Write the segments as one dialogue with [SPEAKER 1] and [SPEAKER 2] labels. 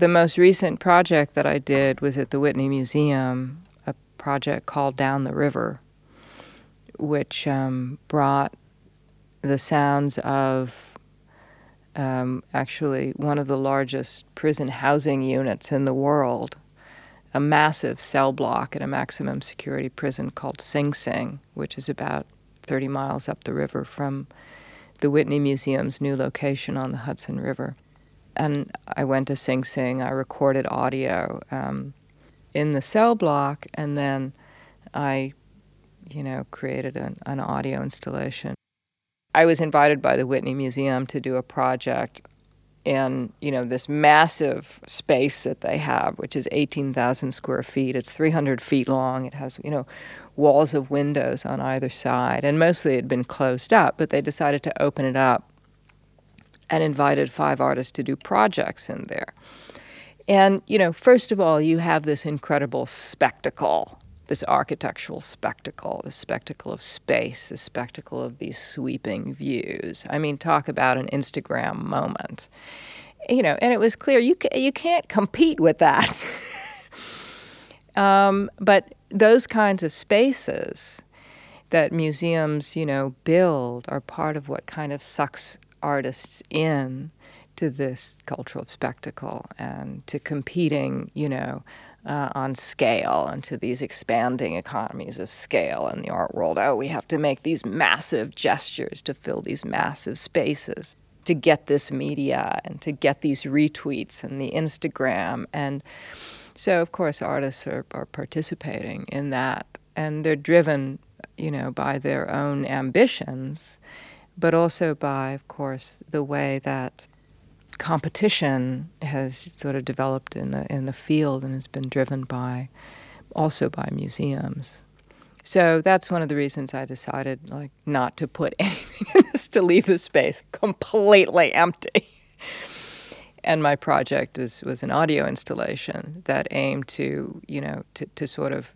[SPEAKER 1] the most recent project that I did was at the Whitney Museum, a project called Down the River, which um, brought the sounds of um, actually one of the largest prison housing units in the world, a massive cell block at a maximum security prison called Sing Sing, which is about 30 miles up the river from the Whitney Museum's new location on the Hudson River. And I went to Sing Sing, I recorded audio um, in the cell block, and then I, you know, created an, an audio installation. I was invited by the Whitney Museum to do a project in you know this massive space that they have, which is 18,000 square feet. It's 300 feet long. It has you know walls of windows on either side, and mostly it had been closed up. But they decided to open it up and invited five artists to do projects in there. And you know, first of all, you have this incredible spectacle this architectural spectacle, the spectacle of space, the spectacle of these sweeping views. I mean, talk about an Instagram moment. You know, and it was clear you you can't compete with that. um, but those kinds of spaces that museums, you know, build are part of what kind of sucks artists in to this cultural spectacle and to competing, you know, uh, on scale and to these expanding economies of scale in the art world. Oh, we have to make these massive gestures to fill these massive spaces to get this media and to get these retweets and the Instagram. And so, of course, artists are, are participating in that. And they're driven, you know, by their own ambitions, but also by, of course, the way that competition has sort of developed in the in the field and has been driven by also by museums. So that's one of the reasons I decided like not to put anything in this to leave the space completely empty. and my project is, was an audio installation that aimed to, you know, to, to sort of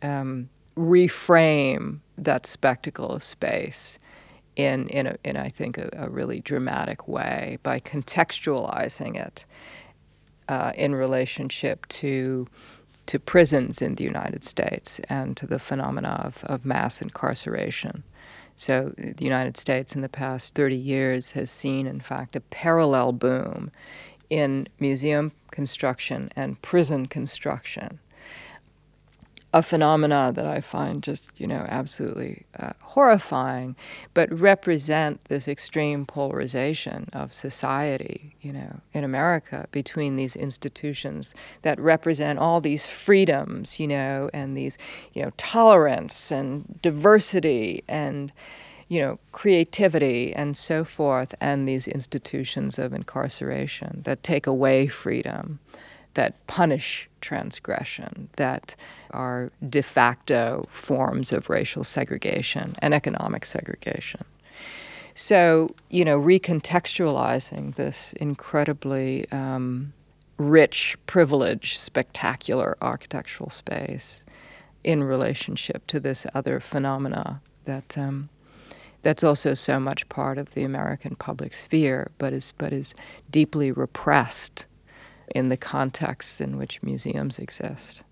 [SPEAKER 1] um, reframe that spectacle of space in in, a, in I think a, a really dramatic way by contextualizing it uh, in relationship to to prisons in the United States and to the phenomena of, of mass incarceration. So the United States in the past 30 years has seen, in fact, a parallel boom in museum construction and prison construction a phenomena that I find just, you know, absolutely uh, horrifying, but represent this extreme polarization of society, you know, in America between these institutions that represent all these freedoms, you know, and these, you know, tolerance and diversity and, you know, creativity and so forth, and these institutions of incarceration that take away freedom that punish transgression, that are de facto forms of racial segregation and economic segregation. So, you know, recontextualizing this incredibly um, rich, privileged, spectacular architectural space in relationship to this other phenomena that um, that's also so much part of the American public sphere, but is but is deeply repressed in the contexts in which museums exist.